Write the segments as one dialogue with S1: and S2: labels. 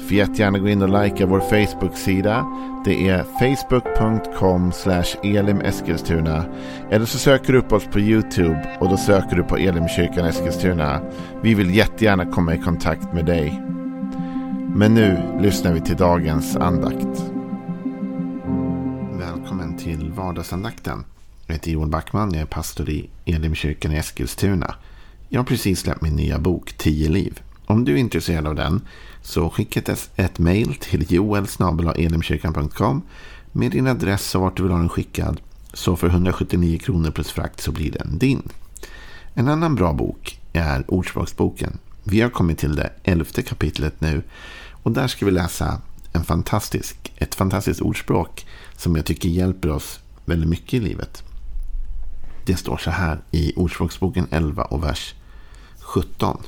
S1: Får jättegärna gå in och likea vår Facebook-sida. Det är facebook.com elimeskilstuna. Eller så söker du upp oss på YouTube och då söker du på Elimkyrkan Eskilstuna. Vi vill jättegärna komma i kontakt med dig. Men nu lyssnar vi till dagens andakt. Välkommen till vardagsandakten. Jag heter Joel Backman, jag är pastor i Elimkyrkan i Eskilstuna. Jag har precis släppt min nya bok 10 liv. Om du är intresserad av den så skicka ett, ett mejl till joelsnabelaelimkyrkan.com med din adress och vart du vill ha den skickad. Så för 179 kronor plus frakt så blir den din. En annan bra bok är Ordspråksboken. Vi har kommit till det elfte kapitlet nu och där ska vi läsa en fantastisk, ett fantastiskt ordspråk som jag tycker hjälper oss väldigt mycket i livet. Det står så här i Ordspråksboken 11 och vers 17.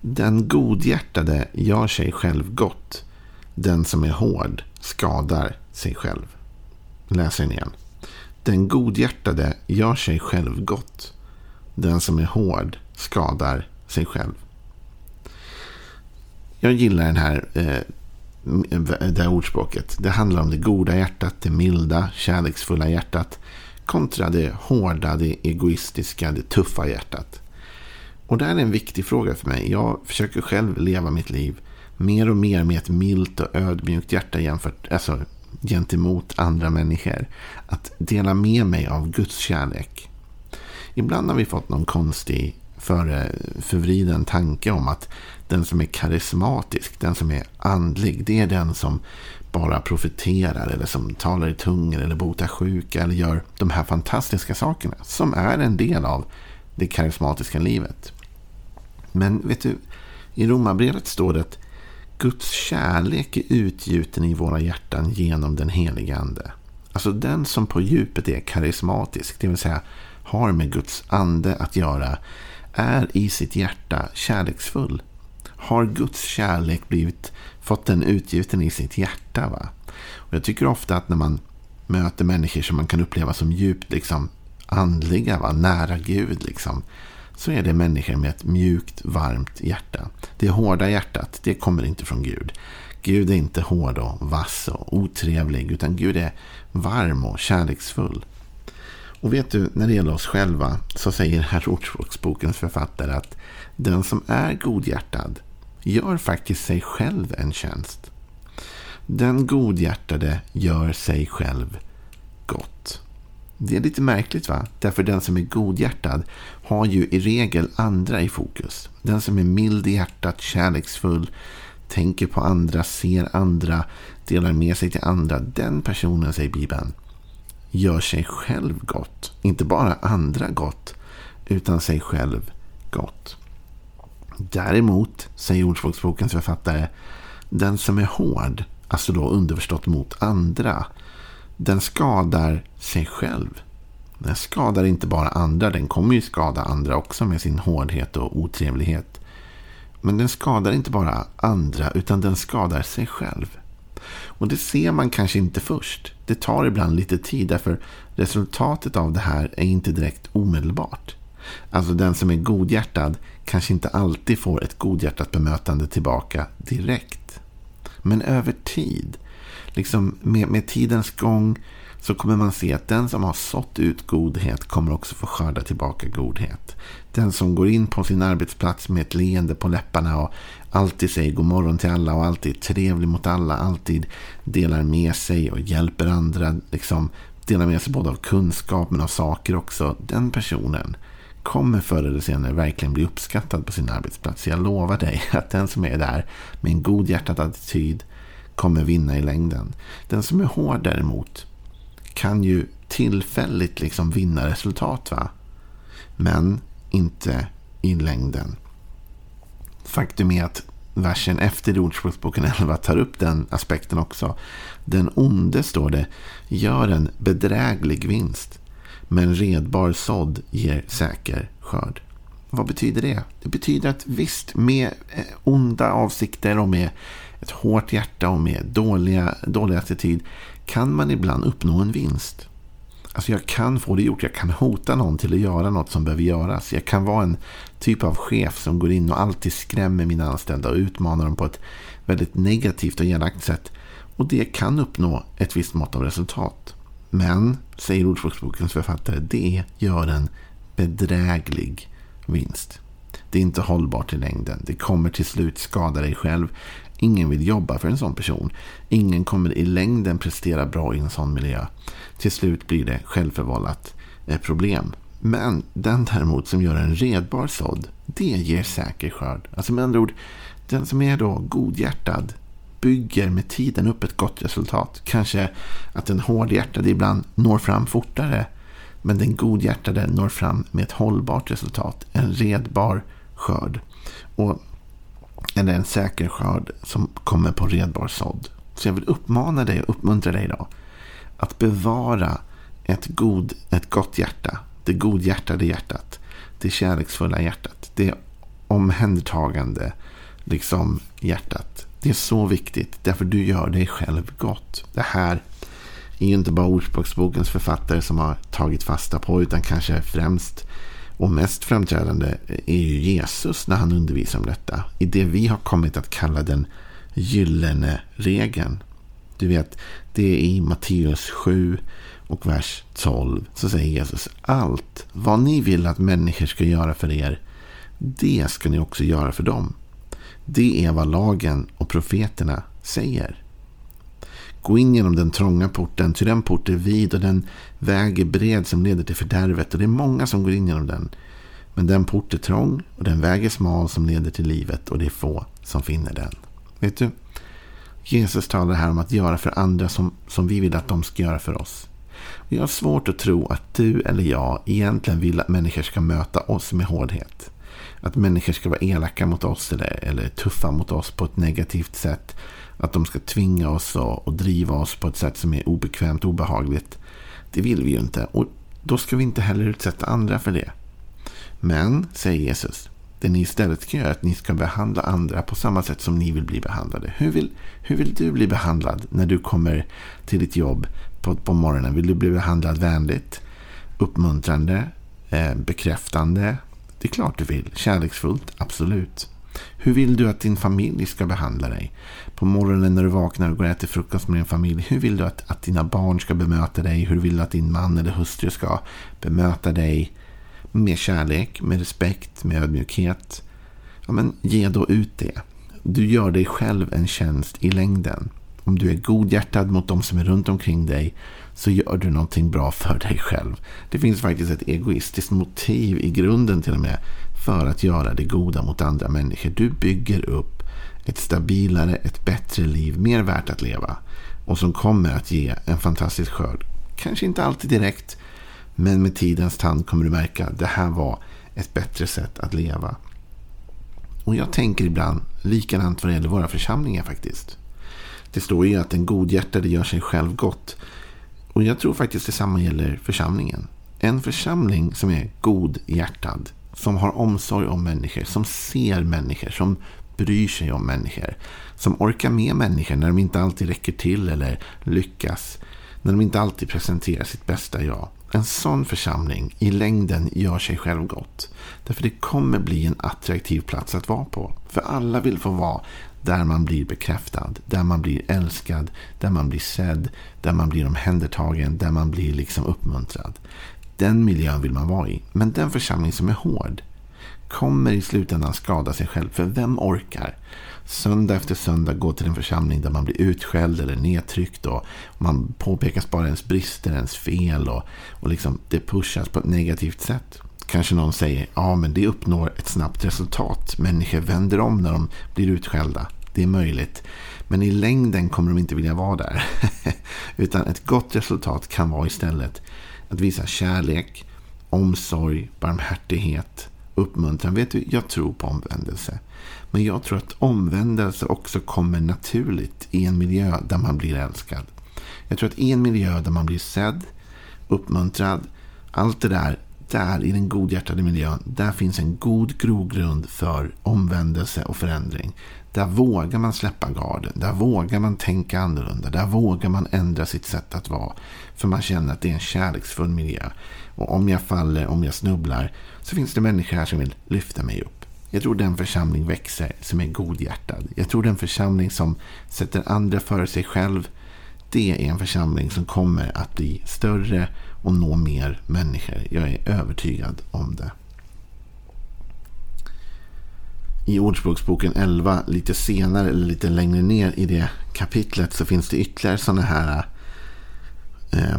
S1: Den godhjärtade gör sig själv gott. Den som är hård skadar sig själv. Läser den igen. Den godhjärtade gör sig själv gott. Den som är hård skadar sig själv. Jag gillar den här, eh, det här ordspråket. Det handlar om det goda hjärtat, det milda, kärleksfulla hjärtat kontra det hårda, det egoistiska, det tuffa hjärtat. Och det här är en viktig fråga för mig. Jag försöker själv leva mitt liv mer och mer med ett milt och ödmjukt hjärta jämfört, alltså, gentemot andra människor. Att dela med mig av Guds kärlek. Ibland har vi fått någon konstig för, förvriden tanke om att den som är karismatisk, den som är andlig, det är den som bara profeterar eller som talar i tungor eller botar sjuka eller gör de här fantastiska sakerna som är en del av det karismatiska livet. Men vet du, i Romarbrevet står det att Guds kärlek är utgjuten i våra hjärtan genom den helige ande. Alltså den som på djupet är karismatisk, det vill säga har med Guds ande att göra, är i sitt hjärta kärleksfull. Har Guds kärlek blivit, fått den utgjuten i sitt hjärta? Va? Och jag tycker ofta att när man möter människor som man kan uppleva som djupt liksom, andliga, va? nära Gud, liksom, så är det människor med ett mjukt, varmt hjärta. Det hårda hjärtat, det kommer inte från Gud. Gud är inte hård och vass och otrevlig, utan Gud är varm och kärleksfull. Och vet du, när det gäller oss själva så säger här Ordspråksbokens författare att den som är godhjärtad gör faktiskt sig själv en tjänst. Den godhjärtade gör sig själv gott. Det är lite märkligt va? Därför den som är godhjärtad har ju i regel andra i fokus. Den som är mild i hjärtat, kärleksfull, tänker på andra, ser andra, delar med sig till andra. Den personen, säger Bibeln, gör sig själv gott. Inte bara andra gott, utan sig själv gott. Däremot, säger Ordspråksbokens författare, den som är hård, alltså då underförstått mot andra, den skadar sig själv. Den skadar inte bara andra, den kommer ju skada andra också med sin hårdhet och otrevlighet. Men den skadar inte bara andra, utan den skadar sig själv. Och det ser man kanske inte först. Det tar ibland lite tid, därför resultatet av det här är inte direkt omedelbart. Alltså den som är godhjärtad kanske inte alltid får ett godhjärtat bemötande tillbaka direkt. Men över tid liksom med, med tidens gång så kommer man se att den som har sått ut godhet kommer också få skörda tillbaka godhet. Den som går in på sin arbetsplats med ett leende på läpparna och alltid säger god morgon till alla och alltid är trevlig mot alla, alltid delar med sig och hjälper andra, liksom delar med sig både av kunskap men av saker också. Den personen kommer förr eller senare verkligen bli uppskattad på sin arbetsplats. Jag lovar dig att den som är där med en godhjärtad attityd kommer vinna i längden. Den som är hård däremot kan ju tillfälligt liksom vinna resultat. va? Men inte i längden. Faktum är att versen efter Ordspråksboken 11 tar upp den aspekten också. Den onde, står det, gör en bedräglig vinst. Men redbar sådd ger säker skörd. Vad betyder det? Det betyder att visst, med eh, onda avsikter och med ett hårt hjärta och med dåliga, dålig attityd kan man ibland uppnå en vinst. Alltså jag kan få det gjort. Jag kan hota någon till att göra något som behöver göras. Jag kan vara en typ av chef som går in och alltid skrämmer mina anställda och utmanar dem på ett väldigt negativt och elakt sätt. Och det kan uppnå ett visst mått av resultat. Men, säger Ordspråksbokens författare, det gör en bedräglig vinst. Det är inte hållbart i längden. Det kommer till slut skada dig själv. Ingen vill jobba för en sån person. Ingen kommer i längden prestera bra i en sån miljö. Till slut blir det självförvållat eh, problem. Men den däremot som gör en redbar sådd, det ger säker skörd. Alltså med andra ord, den som är då godhjärtad bygger med tiden upp ett gott resultat. Kanske att den hårdhjärtade ibland når fram fortare. Men den godhjärtade når fram med ett hållbart resultat. En redbar skörd. Och eller en säker skörd som kommer på redbar sådd. Så jag vill uppmana dig och uppmuntra dig idag. att bevara ett, god, ett gott hjärta. Det godhjärtade hjärtat. Det kärleksfulla hjärtat. Det omhändertagande liksom, hjärtat. Det är så viktigt. Därför du gör dig själv gott. Det här är ju inte bara Ordspråksbokens författare som har tagit fasta på. Utan kanske främst och mest framträdande är ju Jesus när han undervisar om detta. I det vi har kommit att kalla den gyllene regeln. Du vet, det är i Matteus 7 och vers 12. Så säger Jesus, allt vad ni vill att människor ska göra för er, det ska ni också göra för dem. Det är vad lagen och profeterna säger. Gå in genom den trånga porten, ty den port är vid och den väg är bred som leder till fördärvet och det är många som går in genom den. Men den port är trång och den väg är smal som leder till livet och det är få som finner den. Vet du? Jesus talar här om att göra för andra som, som vi vill att de ska göra för oss. Och jag har svårt att tro att du eller jag egentligen vill att människor ska möta oss med hårdhet. Att människor ska vara elaka mot oss eller, eller tuffa mot oss på ett negativt sätt. Att de ska tvinga oss och, och driva oss på ett sätt som är obekvämt och obehagligt. Det vill vi ju inte. Och då ska vi inte heller utsätta andra för det. Men, säger Jesus, det ni istället ska göra är att ni ska behandla andra på samma sätt som ni vill bli behandlade. Hur vill, hur vill du bli behandlad när du kommer till ditt jobb på, på morgonen? Vill du bli behandlad vänligt, uppmuntrande, eh, bekräftande? Det är klart du vill. Kärleksfullt, absolut. Hur vill du att din familj ska behandla dig? På morgonen när du vaknar och går och äter frukost med din familj. Hur vill du att, att dina barn ska bemöta dig? Hur vill du att din man eller hustru ska bemöta dig? Med kärlek, med respekt, med ödmjukhet. Ja, men ge då ut det. Du gör dig själv en tjänst i längden. Om du är godhjärtad mot de som är runt omkring dig så gör du någonting bra för dig själv. Det finns faktiskt ett egoistiskt motiv i grunden till och med för att göra det goda mot andra människor. Du bygger upp ett stabilare, ett bättre liv, mer värt att leva och som kommer att ge en fantastisk skörd. Kanske inte alltid direkt, men med tidens tand kommer du märka att det här var ett bättre sätt att leva. Och jag tänker ibland likadant vad det gäller våra församlingar faktiskt. Det står ju att den godhjärtade gör sig själv gott. Och jag tror faktiskt detsamma gäller församlingen. En församling som är godhjärtad, som har omsorg om människor, som ser människor, som bryr sig om människor. Som orkar med människor när de inte alltid räcker till eller lyckas. När de inte alltid presenterar sitt bästa jag. En sån församling i längden gör sig själv gott. Därför det kommer bli en attraktiv plats att vara på. För alla vill få vara där man blir bekräftad, där man blir älskad, där man blir sedd, där man blir omhändertagen, där man blir liksom uppmuntrad. Den miljön vill man vara i. Men den församling som är hård kommer i slutändan skada sig själv. För vem orkar söndag efter söndag gå till en församling där man blir utskälld eller nedtryckt och man påpekas bara ens brister, ens fel och, och liksom det pushas på ett negativt sätt. Kanske någon säger ja men det uppnår ett snabbt resultat. Människor vänder om när de blir utskällda. Det är möjligt. Men i längden kommer de inte vilja vara där. Utan ett gott resultat kan vara istället att visa kärlek, omsorg, barmhärtighet, uppmuntran. Vet du, jag tror på omvändelse. Men jag tror att omvändelse också kommer naturligt i en miljö där man blir älskad. Jag tror att i en miljö där man blir sedd, uppmuntrad Allt det där, där i den godhjärtade miljön, där finns en god grogrund för omvändelse och förändring. Där vågar man släppa garden. Där vågar man tänka annorlunda. Där vågar man ändra sitt sätt att vara. För man känner att det är en kärleksfull miljö. Och om jag faller, om jag snubblar, så finns det människor här som vill lyfta mig upp. Jag tror den församling växer som är godhjärtad. Jag tror den församling som sätter andra före sig själv. Det är en församling som kommer att bli större och nå mer människor. Jag är övertygad om det. I Ordspråksboken 11, lite senare eller lite längre ner i det kapitlet så finns det ytterligare sådana här eh,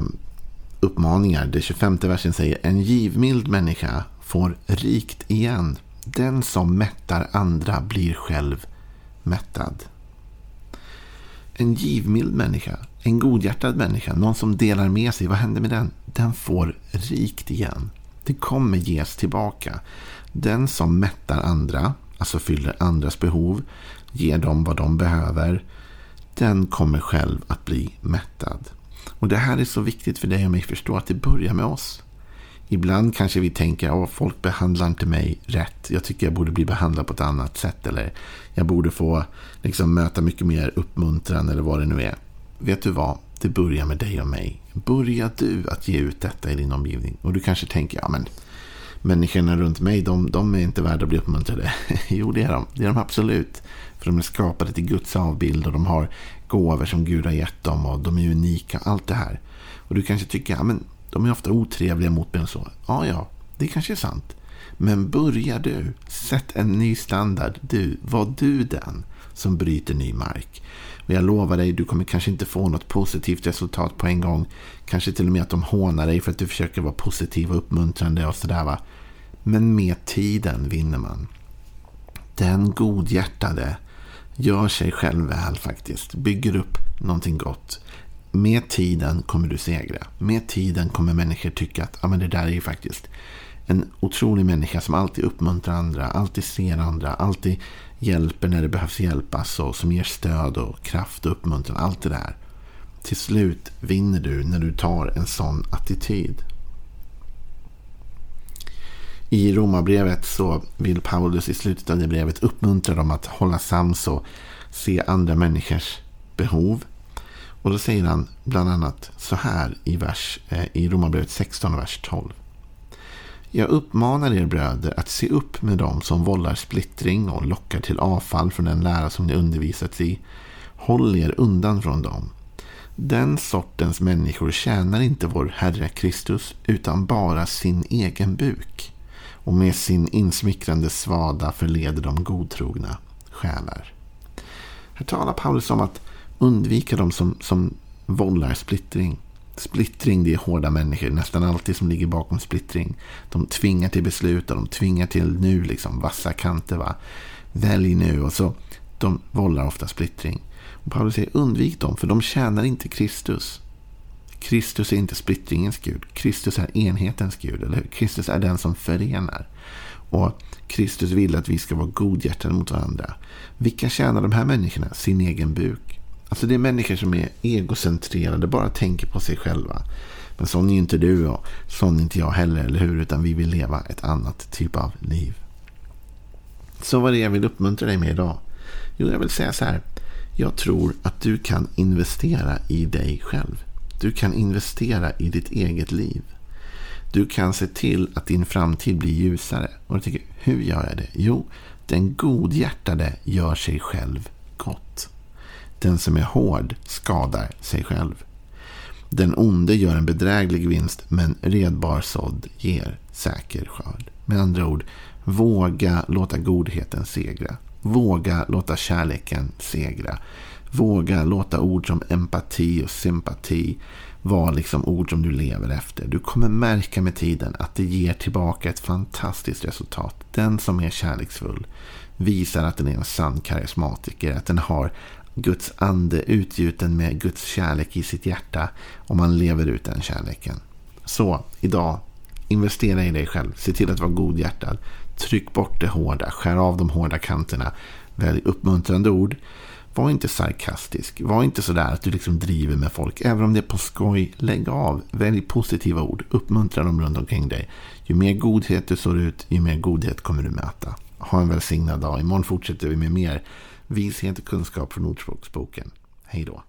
S1: uppmaningar. Det 25 versen säger En givmild människa får rikt igen. Den som mättar andra blir själv mättad. En givmild människa, en godhjärtad människa, någon som delar med sig. Vad händer med den? Den får rikt igen. Det kommer ges tillbaka. Den som mättar andra, alltså fyller andras behov, ger dem vad de behöver, den kommer själv att bli mättad. Och det här är så viktigt för dig och mig att förstå att det börjar med oss. Ibland kanske vi tänker att folk behandlar inte mig rätt. Jag tycker jag borde bli behandlad på ett annat sätt. Eller jag borde få liksom, möta mycket mer uppmuntran eller vad det nu är. Vet du vad? Det börjar med dig och mig. Börja du att ge ut detta i din omgivning. Och du kanske tänker, ja men människorna runt mig, de, de är inte värda att bli uppmuntrade. jo, det är de. Det är de absolut. För de är skapade till Guds avbild och de har gåvor som Gud har gett dem och de är unika. Allt det här. Och du kanske tycker, ja men de är ofta otrevliga mot mig och så. Ja, ja, det kanske är sant. Men börja du. Sätt en ny standard. Du, var du den som bryter ny mark. Och jag lovar dig, du kommer kanske inte få något positivt resultat på en gång. Kanske till och med att de hånar dig för att du försöker vara positiv och uppmuntrande och sådär va. Men med tiden vinner man. Den godhjärtade gör sig själv väl faktiskt. Bygger upp någonting gott. Med tiden kommer du segra. Med tiden kommer människor tycka att ah, men det där är ju faktiskt en otrolig människa som alltid uppmuntrar andra, alltid ser andra, alltid hjälper när det behövs hjälpas alltså, och som ger stöd och kraft och uppmuntran. Allt det där. Till slut vinner du när du tar en sån attityd. I romabrevet så vill Paulus i slutet av det brevet uppmuntra dem att hålla sams och se andra människors behov. Och då säger han bland annat så här i, vers, eh, i Romarbrevet 16, vers 12. Jag uppmanar er bröder att se upp med dem som vållar splittring och lockar till avfall från den lära som ni undervisats i. Håll er undan från dem. Den sortens människor tjänar inte vår Herre Kristus utan bara sin egen buk. Och med sin insmickrande svada förleder de godtrogna själar. Här talar Paulus om att undvika dem som, som vållar splittring. Splittring, det är hårda människor nästan alltid som ligger bakom splittring. De tvingar till beslut och de tvingar till nu liksom vassa kanter. Va? Välj nu och så. De vållar ofta splittring. Och Paulus säger undvik dem för de tjänar inte Kristus. Kristus är inte splittringens Gud. Kristus är enhetens Gud. Eller Kristus är den som förenar. Och Kristus vill att vi ska vara godhjärtade mot varandra. Vilka tjänar de här människorna? Sin egen buk. Alltså det är människor som är egocentrerade, bara tänker på sig själva. Men sån är ju inte du och sån är inte jag heller, eller hur? Utan vi vill leva ett annat typ av liv. Så vad är det jag vill uppmuntra dig med idag? Jo, jag vill säga så här. Jag tror att du kan investera i dig själv. Du kan investera i ditt eget liv. Du kan se till att din framtid blir ljusare. Och du tänker, hur gör jag det? Jo, den godhjärtade gör sig själv gott. Den som är hård skadar sig själv. Den onde gör en bedräglig vinst, men redbar sådd ger säker skörd. Med andra ord, våga låta godheten segra. Våga låta kärleken segra. Våga låta ord som empati och sympati vara liksom ord som du lever efter. Du kommer märka med tiden att det ger tillbaka ett fantastiskt resultat. Den som är kärleksfull visar att den är en sann karismatiker. Att den har Guds ande utgjuten med Guds kärlek i sitt hjärta och man lever ut den kärleken. Så idag, investera i dig själv. Se till att vara godhjärtad. Tryck bort det hårda, skär av de hårda kanterna. Välj uppmuntrande ord. Var inte sarkastisk. Var inte sådär att du liksom driver med folk. Även om det är på skoj, lägg av. Välj positiva ord. Uppmuntra dem runt omkring dig. Ju mer godhet du sår ut, ju mer godhet kommer du möta. Ha en välsignad dag. Imorgon fortsätter vi med mer vishet och kunskap från Ordspråksboken. Hej då.